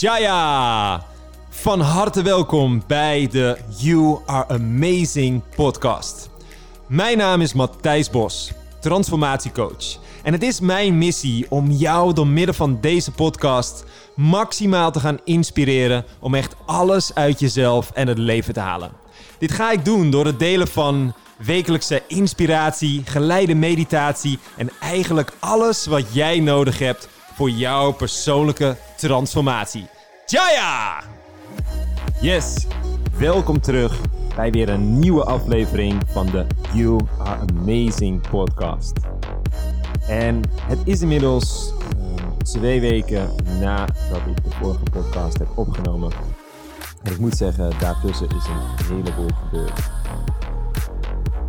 Jaya! Van harte welkom bij de You Are Amazing podcast. Mijn naam is Matthijs Bos, transformatiecoach. En het is mijn missie om jou door middel van deze podcast maximaal te gaan inspireren om echt alles uit jezelf en het leven te halen. Dit ga ik doen door het delen van wekelijkse inspiratie, geleide meditatie en eigenlijk alles wat jij nodig hebt voor jouw persoonlijke transformatie. Jaya! Yes, welkom terug bij weer een nieuwe aflevering van de You Are Amazing podcast. En het is inmiddels uh, twee weken nadat ik de vorige podcast heb opgenomen. En ik moet zeggen, daartussen is een heleboel gebeurd.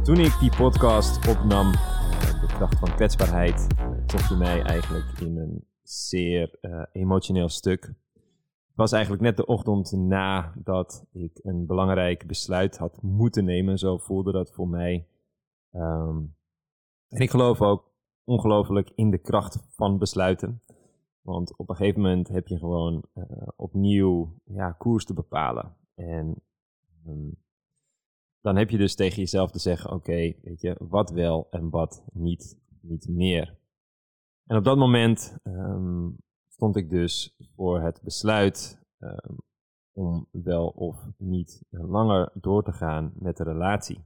Toen ik die podcast opnam, uh, de kracht van kwetsbaarheid, uh, trok je mij eigenlijk in een zeer uh, emotioneel stuk. Het was eigenlijk net de ochtend nadat ik een belangrijk besluit had moeten nemen. Zo voelde dat voor mij. Um, en ik geloof ook ongelooflijk in de kracht van besluiten. Want op een gegeven moment heb je gewoon uh, opnieuw ja, koers te bepalen. En um, dan heb je dus tegen jezelf te zeggen: oké, weet je, wat wel en wat niet, niet meer. En op dat moment um, stond ik dus voor het besluit um, om wel of niet langer door te gaan met de relatie.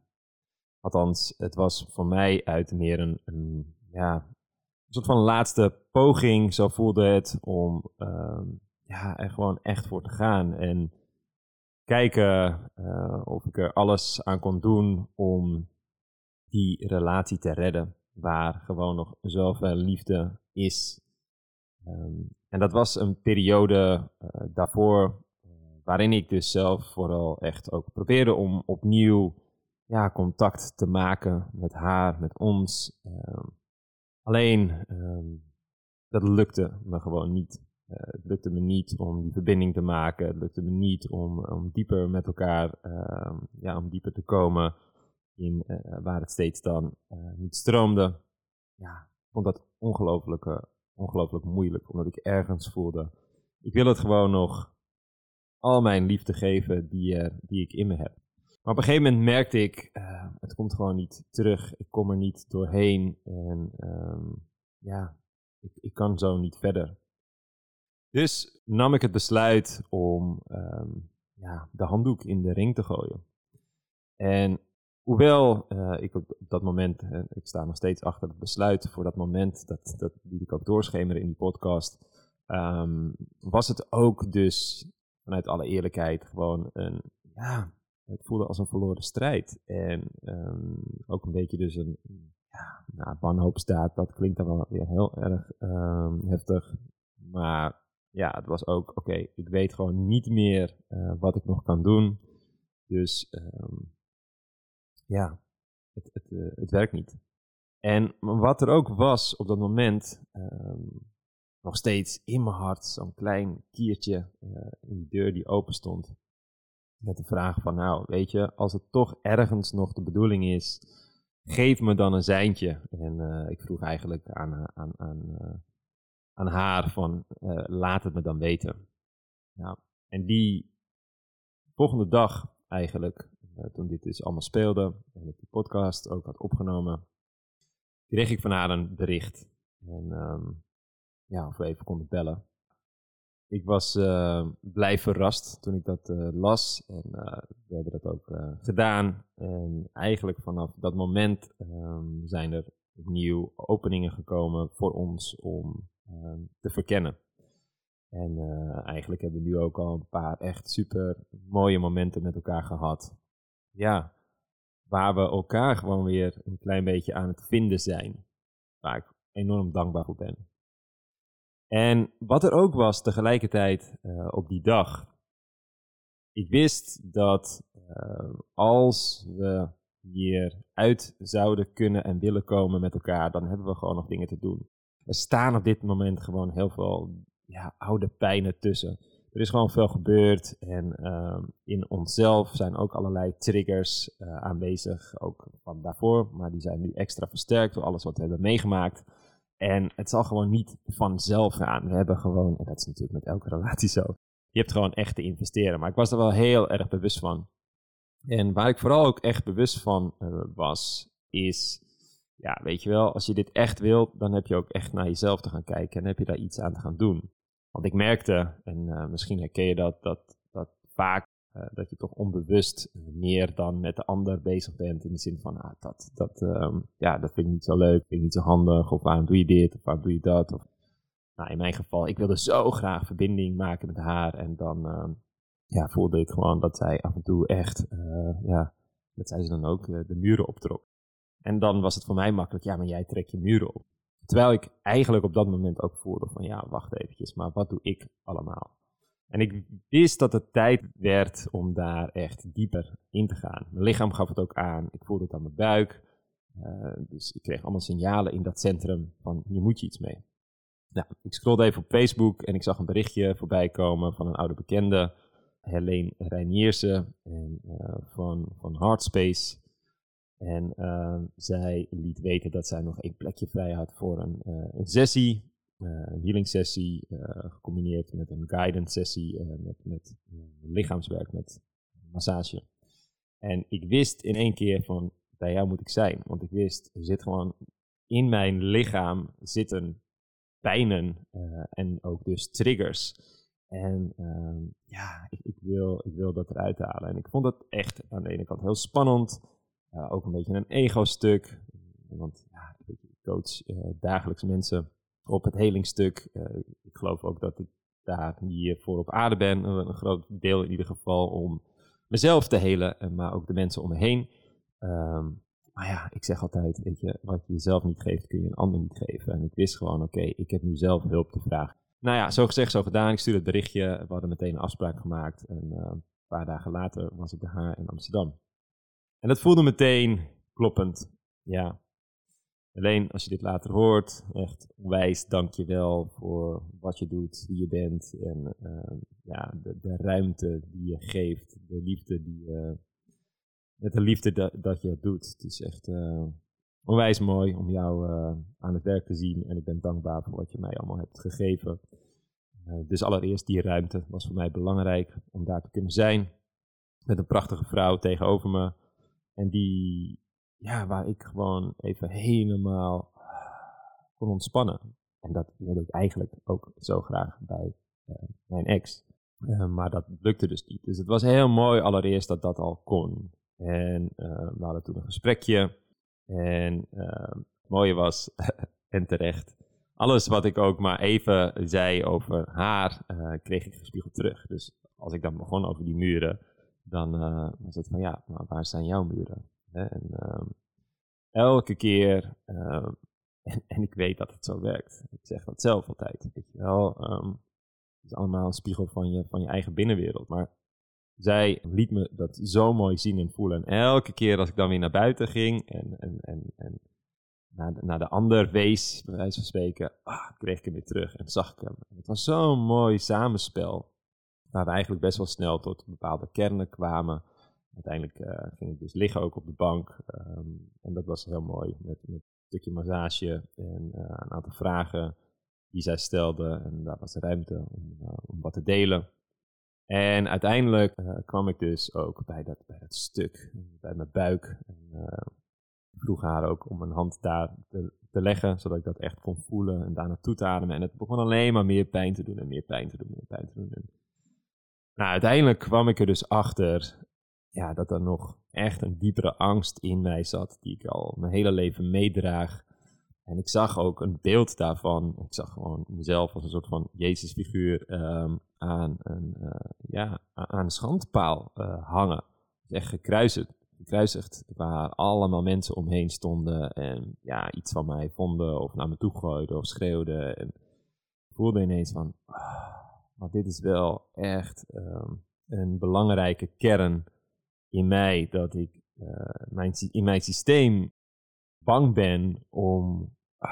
Althans, het was voor mij uit meer een, ja, een soort van laatste poging, zo voelde het, om um, ja, er gewoon echt voor te gaan. En kijken uh, of ik er alles aan kon doen om die relatie te redden waar gewoon nog zoveel liefde is. Um, en dat was een periode uh, daarvoor uh, waarin ik dus zelf vooral echt ook probeerde om opnieuw ja, contact te maken met haar, met ons. Um, alleen, um, dat lukte me gewoon niet. Uh, het lukte me niet om die verbinding te maken. Het lukte me niet om, om dieper met elkaar, ja, om dieper te komen in uh, waar het steeds dan uh, niet stroomde. Ja, ik vond dat ongelooflijk, uh, ongelooflijk moeilijk, omdat ik ergens voelde, ik wil het gewoon nog al mijn liefde geven die, die ik in me heb. Maar op een gegeven moment merkte ik, het komt gewoon niet terug, ik kom er niet doorheen en um, ja, ik, ik kan zo niet verder. Dus nam ik het besluit om um, ja, de handdoek in de ring te gooien. En Hoewel uh, ik op dat moment, uh, ik sta nog steeds achter het besluit voor dat moment, dat, dat liet ik ook doorschemeren in die podcast, um, was het ook dus vanuit alle eerlijkheid gewoon een, ja, het voelde als een verloren strijd. En um, ook een beetje dus een, ja, nou, wanhoopstaat, dat klinkt dan wel weer heel erg um, heftig. Maar ja, het was ook, oké, ik weet gewoon niet meer uh, wat ik nog kan doen. Dus um, ja, het, het, uh, het werkt niet. En wat er ook was op dat moment, um, nog steeds in mijn hart zo'n klein kiertje uh, in die deur die open stond. Met de vraag van, nou, weet je, als het toch ergens nog de bedoeling is, geef me dan een seintje. En uh, ik vroeg eigenlijk aan, aan, aan, aan haar van, laat het me dan weten. Ja, en die volgende dag eigenlijk toen dit dus allemaal speelde en ik die podcast ook had opgenomen, kreeg ik van haar een bericht. En um, ja, of we even konden bellen. Ik was uh, blij verrast toen ik dat uh, las en we hebben dat ook gedaan. En eigenlijk vanaf dat moment um, zijn er opnieuw openingen gekomen voor ons om um, te verkennen. En eigenlijk hebben we nu ook al een paar echt super mooie momenten met elkaar gehad ja, waar we elkaar gewoon weer een klein beetje aan het vinden zijn. Waar ik enorm dankbaar voor ben. En wat er ook was tegelijkertijd uh, op die dag. Ik wist dat uh, als we hier uit zouden kunnen en willen komen met elkaar, dan hebben we gewoon nog dingen te doen. Er staan op dit moment gewoon heel veel ja, oude pijnen tussen er is gewoon veel gebeurd. En uh, in onszelf zijn ook allerlei triggers uh, aanwezig, ook van daarvoor. Maar die zijn nu extra versterkt door alles wat we hebben meegemaakt. En het zal gewoon niet vanzelf gaan. We hebben gewoon, en dat is natuurlijk met elke relatie zo, je hebt gewoon echt te investeren. Maar ik was er wel heel erg bewust van. En waar ik vooral ook echt bewust van uh, was, is, ja, weet je wel, als je dit echt wil, dan heb je ook echt naar jezelf te gaan kijken en heb je daar iets aan te gaan doen. Want ik merkte, en uh, misschien herken je dat, dat, dat vaak uh, dat je toch onbewust meer dan met de ander bezig bent. In de zin van, ah, dat, dat, um, ja, dat vind ik niet zo leuk, vind ik niet zo handig. Of waarom doe je dit, of waarom doe je dat. Of, nou, in mijn geval, ik wilde zo graag verbinding maken met haar. En dan um, ja, voelde ik gewoon dat zij af en toe echt, uh, ja, dat zei ze dan ook, de muren optrok. En dan was het voor mij makkelijk, ja, maar jij trekt je muren op. Terwijl ik eigenlijk op dat moment ook voelde van, ja, wacht eventjes, maar wat doe ik allemaal? En ik wist dat het tijd werd om daar echt dieper in te gaan. Mijn lichaam gaf het ook aan. Ik voelde het aan mijn buik. Uh, dus ik kreeg allemaal signalen in dat centrum van hier moet je iets mee. Nou, ik scrollde even op Facebook en ik zag een berichtje voorbij komen van een oude bekende, Helene Reiniersen en, uh, van, van Heartspace. En uh, zij liet weten dat zij nog één plekje vrij had voor een, een sessie uh, een healing sessie uh, gecombineerd met een guidance sessie met, met lichaamswerk, met massage. En ik wist in één keer van, bij jou moet ik zijn. Want ik wist, er zit gewoon in mijn lichaam zitten pijnen en ook dus triggers. En ehm, ja, ik, ik, wil, ik wil dat eruit halen. En ik vond het echt aan de ene kant heel spannend. Ook een beetje een ego-stuk. Want ja, ik coach dagelijks mensen op het helingstuk. Uh, ik geloof ook dat ik daar hier voor op aarde ben. Een groot deel in ieder geval om mezelf te helen, maar ook de mensen om me heen. Um, maar ja, ik zeg altijd, weet je, wat je jezelf niet geeft, kun je een ander niet geven. En ik wist gewoon, oké, ik heb nu zelf hulp te vragen. Nou ja, zo gezegd, zo gedaan. Ik stuurde het berichtje. We hadden meteen een afspraak gemaakt. En een paar dagen later was ik bij haar in Amsterdam. En dat voelde meteen kloppend. Ja, Alleen als je dit later hoort, echt wijs dank je wel voor wat je doet, wie je bent en uh, ja, de, de, ruimte die je geeft, de liefde die je, met de liefde dat, je het doet. Het is echt uh, onwijs mooi om jou uh, aan het werk te zien en ik ben dankbaar voor wat je mij allemaal hebt gegeven. dus allereerst die ruimte was voor mij belangrijk om daar te kunnen zijn met een prachtige vrouw tegenover me en die ja, waar ik gewoon even helemaal kon ontspannen. En dat wilde ik eigenlijk ook zo graag bij uh, mijn ex. Uh, maar dat lukte dus niet. Dus het was heel mooi allereerst dat dat al kon. En uh, we hadden toen een gesprekje. En het mooie was, en terecht, alles wat ik ook maar even zei over haar, kreeg ik gespiegeld terug. Dus als ik dan begon over die muren, dan was het van ja, maar waar zijn jouw muren? En uh, elke keer, uh, en, en, ik weet dat het zo werkt. Ik zeg dat zelf altijd. Weet je wel, um, het is allemaal een spiegel van je, van je eigen binnenwereld. Maar zij liet me dat zo mooi zien en voelen. En elke keer als ik dan weer naar buiten ging en, en, en, en naar, de, naar de ander wees, bij wijze van spreken, ah, kreeg ik hem weer terug en zag ik hem. Het was zo'n mooi samenspel, waar we eigenlijk best wel snel tot bepaalde kernen kwamen uiteindelijk uh, ging ik dus liggen ook op de bank. Um, en dat was heel mooi. Met, met een stukje massage en uh, een aantal vragen die zij stelde. En daar was ruimte om, uh, om wat te delen. En uiteindelijk kwam ik dus ook bij dat, bij dat stuk, bij mijn buik. En vroeg haar ook om een hand daar te, te, leggen, zodat ik dat echt kon voelen en daarna toe te ademen. En het begon alleen maar meer pijn te doen en meer pijn te doen, meer pijn te doen. En, nou, uiteindelijk kwam ik er dus achter ja, dat er nog echt een diepere angst in mij zat, die ik al mijn hele leven meedraag. En ik zag ook een beeld daarvan. Ik zag gewoon mezelf als een soort van Jezusfiguur um, aan, een, uh, ja, aan een schandpaal uh, hangen. Echt gekruisigd, gekruisigd, waar allemaal mensen omheen stonden en ja, iets van mij vonden of naar me toe gooiden of schreeuwden. En ik voelde ineens van, oh, maar dit is wel echt um, een belangrijke kern in mij dat ik uh, mijn, in mijn systeem bang ben om uh,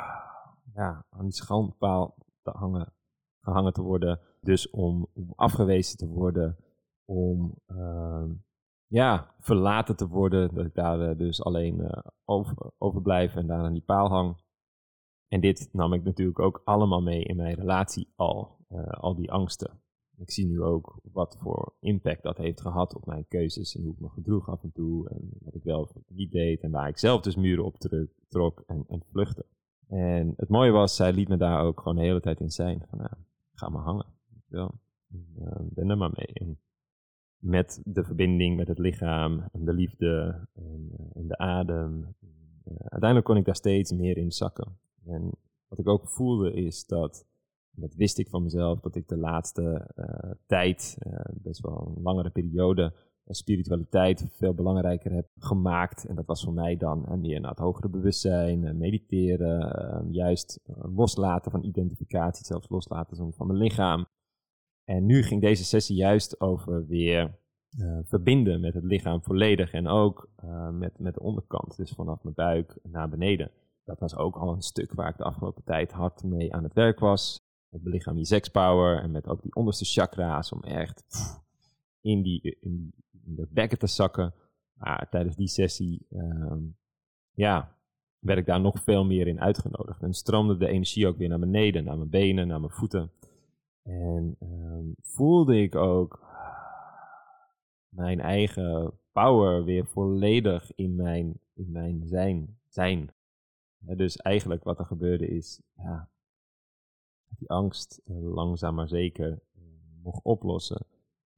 ja, aan die schandpaal te hangen, gehangen te worden. Dus om, afgewezen te worden, om uh, ja, verlaten te worden. Dat ik daar eh, dus alleen uh, over, overblijf en daar aan die paal hang. En dit nam ik natuurlijk ook allemaal mee in mijn relatie al, al die angsten. Ik zie nu ook wat voor impact dat heeft gehad op mijn keuzes en hoe ik me gedroeg af en toe en wat ik wel niet deed en waar ik zelf dus muren op trok en, en vluchtte. En het mooie was, zij liet me daar ook gewoon de hele tijd in zijn. Van, nou, ga maar hangen. Ja. Uh, ben er maar mee. Met de verbinding met het lichaam en de liefde en, en de adem. Uiteindelijk kon ik daar steeds meer in zakken. En wat ik ook voelde is dat, dat wist ik van mezelf, dat ik de laatste uh, tijd, best wel een langere periode, spiritualiteit veel belangrijker heb gemaakt. En dat was voor mij dan meer naar het hogere bewustzijn, mediteren, juist loslaten van identificatie, zelfs loslaten van mijn lichaam. En nu ging deze sessie juist over weer verbinden met het lichaam volledig en ook met, met de onderkant, dus vanaf mijn buik naar beneden. Dat was ook al een stuk waar ik de afgelopen tijd hard mee aan het werk was. Met belichaam je sekspower en met ook die onderste chakra's om echt in, die, in, bekken te zakken. Maar tijdens die sessie, um, ja, werd ik daar nog veel meer in uitgenodigd. En stroomde de energie ook weer naar beneden, naar mijn benen, naar mijn voeten. En um, voelde ik ook mijn eigen power weer volledig in mijn, in mijn zijn. zijn. Dus eigenlijk wat er gebeurde is, ja, die angst uh, langzaam maar zeker uh, mocht oplossen.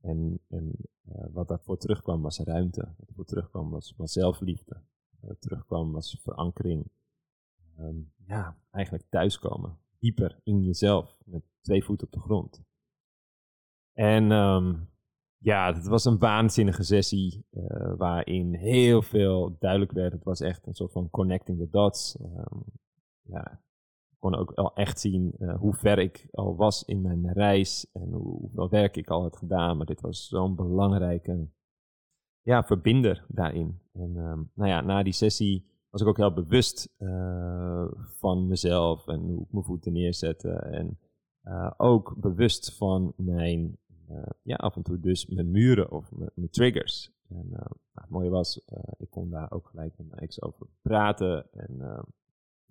En, en uh, wat daarvoor terugkwam was ruimte. Wat ervoor terugkwam was, was zelfliefde. Wat terugkwam was verankering. Um, ja, eigenlijk thuiskomen. Dieper in jezelf. Met twee voeten op de grond. En um, ja, het was een waanzinnige sessie waarin heel veel duidelijk werd. Het was echt een soort van connecting the dots. Um, ja, kon ook al echt zien uh, hoe ver ik al was in mijn reis en hoe, hoeveel werk ik al had gedaan. Maar dit was zo'n belangrijke ja, verbinder daarin. En um, nou ja, na die sessie was ik ook heel bewust uh, van mezelf en hoe ik mijn voeten neerzette. En ook bewust van mijn ja, af en toe dus mijn muren of mijn, triggers. En uh, het mooie was, ik kon daar ook gelijk met mijn ex over praten. En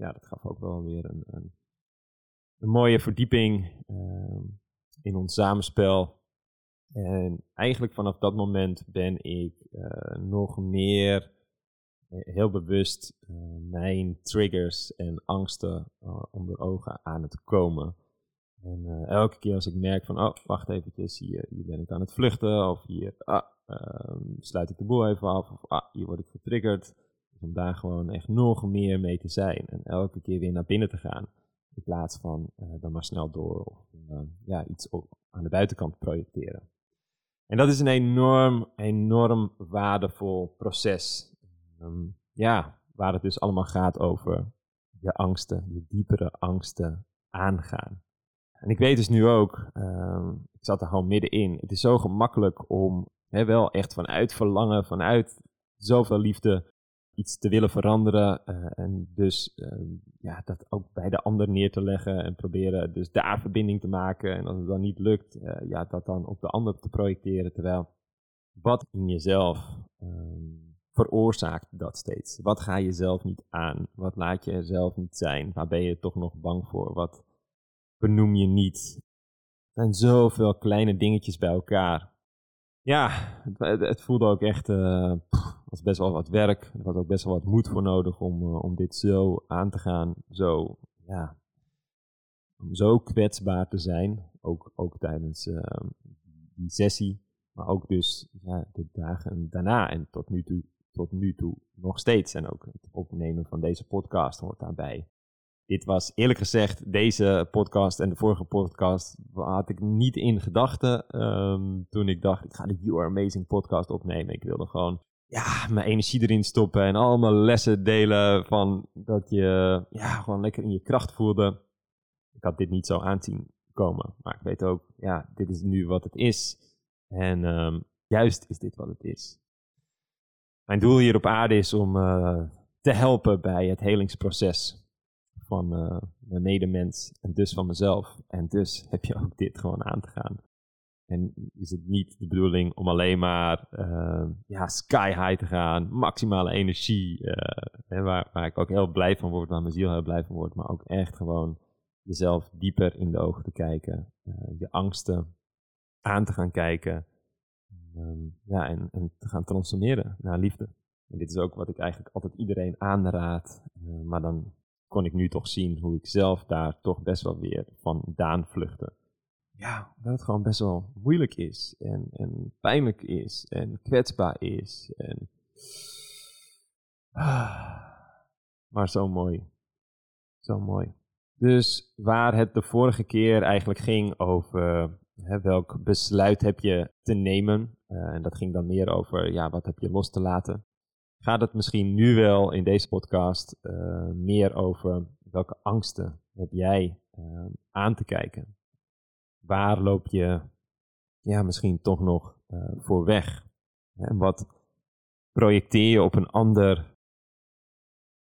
ja, dat gaf ook wel weer een, een, een mooie verdieping in ons samenspel. En eigenlijk vanaf dat moment ben ik nog meer heel bewust mijn triggers en angsten onder ogen aan het komen. En elke keer als ik merk van, oh, wacht eventjes, hier, hier ben ik aan het vluchten, of hier ah, uh, sluit ik de boel even af, of ah, hier word ik getriggerd. Om daar gewoon echt nog meer mee te zijn en elke keer weer naar binnen te gaan. In plaats van uh, dan maar snel door ehm, ja, iets aan de buitenkant projecteren. En dat is een enorm, enorm waardevol proces. Um, ja, waar het dus allemaal gaat over je angsten, je diepere angsten aangaan. En ik weet dus nu ook, uh, ik zat er gewoon middenin. Het is zo gemakkelijk om wel echt vanuit verlangen, vanuit zoveel liefde iets te willen veranderen. Uh, en dus uh, ja, dat ook bij de ander neer te leggen en proberen dus daar verbinding te maken. En als het dan niet lukt, uh, ja, dat dan op de ander te projecteren. Terwijl wat in jezelf ehm, veroorzaakt dat steeds? Wat ga je zelf niet aan? Wat laat je er zelf niet zijn? Waar ben je toch nog bang voor? Wat benoem je niet. Er zijn zoveel kleine dingetjes bij elkaar. Ja, het, het voelde ook echt uh, als best wel wat werk. Er was ook best wel wat moed voor nodig om, uh, om dit zo aan te gaan. Zo, ja, om zo kwetsbaar te zijn. Ook, ook tijdens uh, die sessie. Maar ook dus ja, de dagen daarna en tot nu, toe, tot nu toe nog steeds. En ook het opnemen van deze podcast hoort daarbij dit was eerlijk gezegd, deze podcast en de vorige podcast had ik niet in gedachten. Um, toen ik dacht, ik ga de You Are Amazing podcast opnemen. Ik wilde gewoon ja, mijn energie erin stoppen en allemaal lessen delen van dat je ja, gewoon lekker in je kracht voelde. Ik had dit niet zo aanzien komen, maar ik weet ook, ja, dit is nu wat het is. En um, juist is dit wat het is. Mijn doel hier op aarde is om uh, te helpen bij het helingsproces van uh, mijn medemens en dus van mezelf. En dus heb je ook dit gewoon aan te gaan. En is het niet de bedoeling om alleen maar uh, ja, sky high te gaan, maximale energie, uh, waar, waar ik ook heel blij van word, waar mijn ziel heel blij van wordt, maar ook echt gewoon jezelf dieper in de ogen te kijken, je angsten aan te gaan kijken. Ehm, ja, en, en te gaan transformeren naar liefde. En dit is ook wat ik eigenlijk altijd iedereen aanraad. Maar dan kon ik nu toch zien hoe ik zelf daar toch best wel weer vandaan vluchtte. Ja, dat het gewoon best wel moeilijk is en, en pijnlijk is en kwetsbaar is. En, maar zo mooi. Zo mooi. Dus waar het de vorige keer eigenlijk ging over hè, welk besluit heb je te nemen. Uh, en dat ging dan meer over ja, wat heb je los te laten gaat het misschien nu wel in deze podcast uh, meer over welke angsten heb jij uh, aan te kijken? Waar loop je ja, misschien toch nog uh, voor weg? En wat projecteer je op een ander,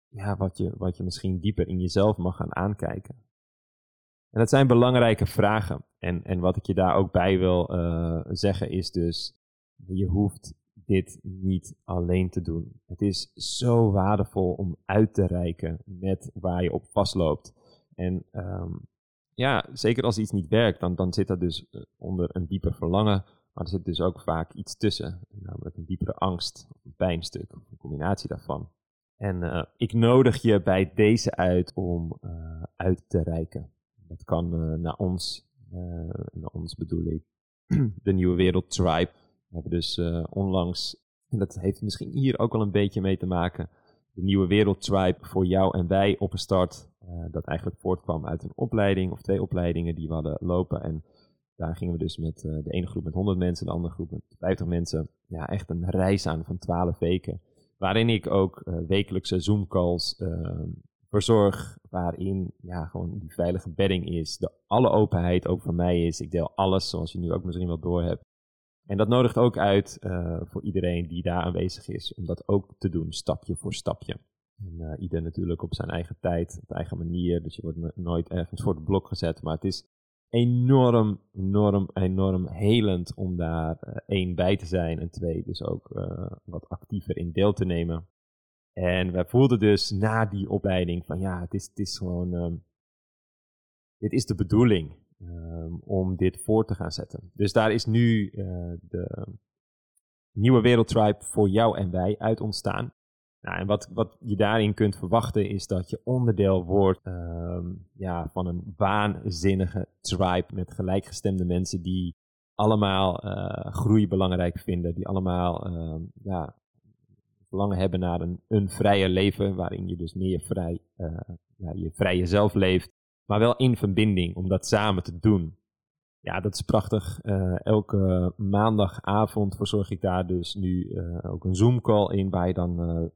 ja, wat, je, wat je misschien dieper in jezelf mag gaan aankijken? En dat zijn belangrijke vragen. En, en wat ik je daar ook bij wil zeggen is dus, je hoeft dit niet alleen te doen. Het is zo waardevol om uit te reiken met waar je op vastloopt. En um, ja, zeker als iets niet werkt, dan, dan zit dat dus eh, onder een dieper verlangen. Maar er zit dus ook vaak iets tussen, namelijk een diepere angst, een pijnstuk, een combinatie daarvan. En uh, ik nodig je bij deze uit om uh, uit te reiken. Dat kan naar ons, naar ons bedoel ik, de Nieuwe Wereld Tribe we hebben dus onlangs, en dat heeft misschien hier ook wel een beetje mee te maken, de nieuwe wereldtribe voor jou en wij opgestart. Uh, dat eigenlijk voortkwam uit een opleiding of twee opleidingen die we hadden lopen. En daar gingen we dus met uh, de ene groep met 100 mensen, de andere groep met 50 mensen. Ja, echt een reis aan van 12 weken. Waarin ik ook wekelijkse Zoom-calls ehm, verzorg. Waarin ja, gewoon die veilige bedding is. De alle openheid ook van mij is. Ik deel alles, zoals je nu ook misschien wel door hebt. En dat nodigt ook uit uh, voor iedereen die daar aanwezig is, om dat ook te doen, stapje voor stapje. En uh, ieder natuurlijk op zijn eigen tijd, op eigen manier. Dus je wordt nooit ergens voor het blok gezet. Maar het is enorm, enorm, enorm helend om daar uh, één bij te zijn. En twee, dus ook wat actiever in deel te nemen. En wij voelden dus na die opleiding van ja, het is, het is gewoon. Dit is de bedoeling. Um, om dit voor te gaan zetten. Dus daar is nu uh, de nieuwe wereldtribe voor jou en wij uit ontstaan. Nou, en wat, wat je daarin kunt verwachten is dat je onderdeel wordt um, ja, van een waanzinnige tribe met gelijkgestemde mensen die allemaal uh, groei belangrijk vinden, die allemaal uh, ja, verlangen hebben naar een, een vrije leven, waarin je dus meer vrij, uh, ja, je vrije zelf leeft maar wel in verbinding om dat samen te doen. Ja, dat is prachtig. Uh, elke maandagavond verzorg ik daar dus nu uh, ook een Zoom-call in, waar je dan uh,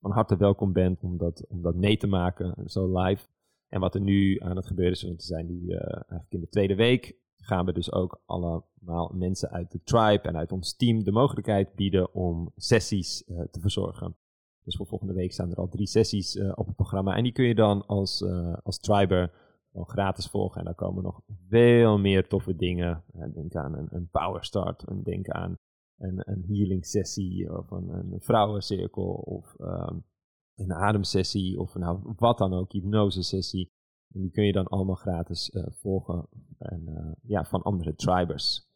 van harte welkom bent om dat, om dat mee te maken, zo live. En wat er nu aan het gebeuren is, want we zijn nu eigenlijk in de tweede week, gaan we dus ook allemaal mensen uit de tribe en uit ons team de mogelijkheid bieden om sessies te verzorgen. Dus voor volgende week staan er al drie sessies op het programma. En die kun je dan als, als triber gratis volgen. En daar komen nog veel meer toffe dingen. Denk aan een, een power start, denk aan een, een healing sessie of een, een vrouwencirkel of um, een ademsessie of nou, wat dan ook, hypnose sessie. En die kun je dan allemaal gratis uh, volgen en, uh, ja, van andere tribers.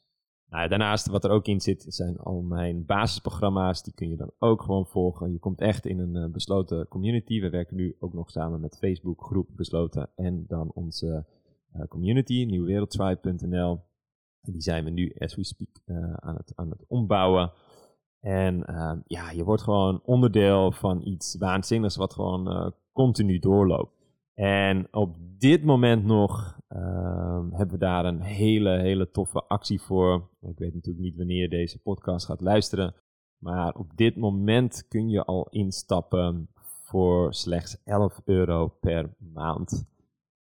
Nou, daarnaast, wat er ook in zit, zijn al mijn basisprogramma's. Die kun je dan ook gewoon volgen. Je komt echt in een uh, besloten community. We werken nu ook nog samen met Facebook groep besloten. En dan onze uh, community, nieuwwereldtribe.nl. Die zijn we nu, as we speak, uh, aan, het, aan het ombouwen. En ehm, ja, je wordt gewoon onderdeel van iets waanzinnigs wat gewoon continu doorloopt. En op dit moment nog uh, hebben we daar een hele, hele toffe actie voor. Ik weet natuurlijk niet wanneer je deze podcast gaat luisteren. Maar op dit moment kun je al instappen voor slechts 11 euro per maand.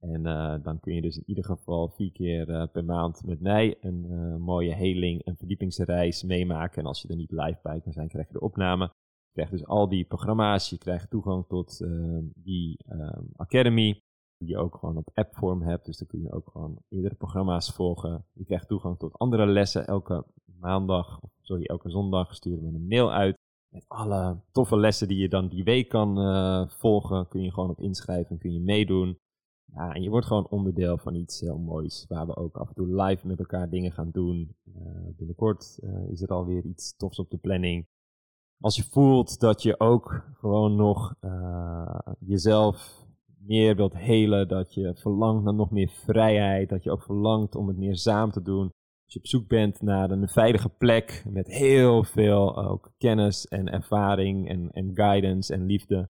En uh, dan kun je dus in ieder geval vier keer uh, per maand met mij een uh, mooie heling, een verdiepingsreis meemaken. En als je er niet live bij kan zijn, krijg je de opname krijgt dus al die programma's. Je krijgt toegang tot die uh, Academy. Die je ook gewoon op appvorm hebt. Dus dan kun je ook gewoon eerdere programma's volgen. Je krijgt toegang tot andere lessen. Elke maandag, sorry, elke zondag sturen we een mail uit. Met alle toffe lessen die je dan die week kan uh, volgen. Kun je gewoon op inschrijven en kun je meedoen. Ja, en je wordt gewoon onderdeel van iets heel moois. Waar we ook af en toe live met elkaar dingen gaan doen. binnenkort is er alweer iets tofs op de planning. Als je voelt dat je ook gewoon nog jezelf meer wilt helen, dat je verlangt naar nog meer vrijheid, dat je ook verlangt om het meer samen te doen. Als je op zoek bent naar een veilige plek met heel veel ook kennis en ervaring en, en guidance en liefde,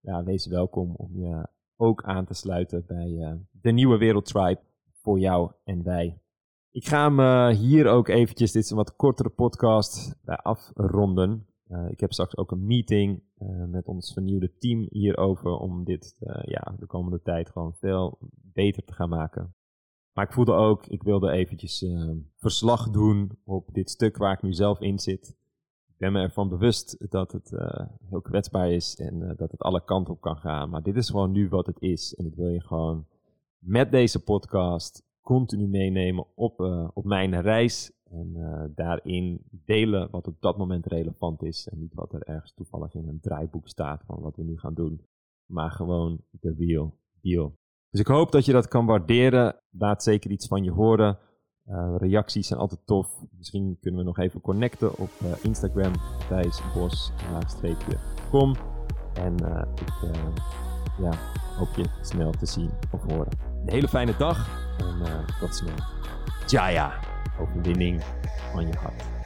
ja, wees welkom om je ook aan te sluiten bij uh, de nieuwe Wereldtribe voor jou en wij. Ik ga hem uh, hier ook eventjes, dit is een wat kortere podcast, bij afronden. Uh, ik heb straks ook een meeting uh, met ons vernieuwde team hierover om dit uh, ja, de komende tijd gewoon veel beter te gaan maken. Maar ik voelde ook, ik wilde eventjes verslag doen op dit stuk waar ik nu zelf in zit. Ik ben me ervan bewust dat het heel kwetsbaar is en dat het alle kanten op kan gaan. Maar dit is gewoon nu wat het is. En ik wil je gewoon met deze podcast continu meenemen op, op mijn reis en uh, daarin delen wat op dat moment relevant is. En niet wat er ergens toevallig in een draaiboek staat van wat we nu gaan doen. Maar gewoon de real deal. Dus ik hoop dat je dat kan waarderen. Laat zeker iets van je horen. Uh, reacties zijn altijd tof. Misschien kunnen we nog even connecten op uh, Instagram. Thijs Bos, kom. En ik ja, hoop je snel te zien of horen. Een hele fijne dag en tot snel. Jaya! Overwinning van je hart.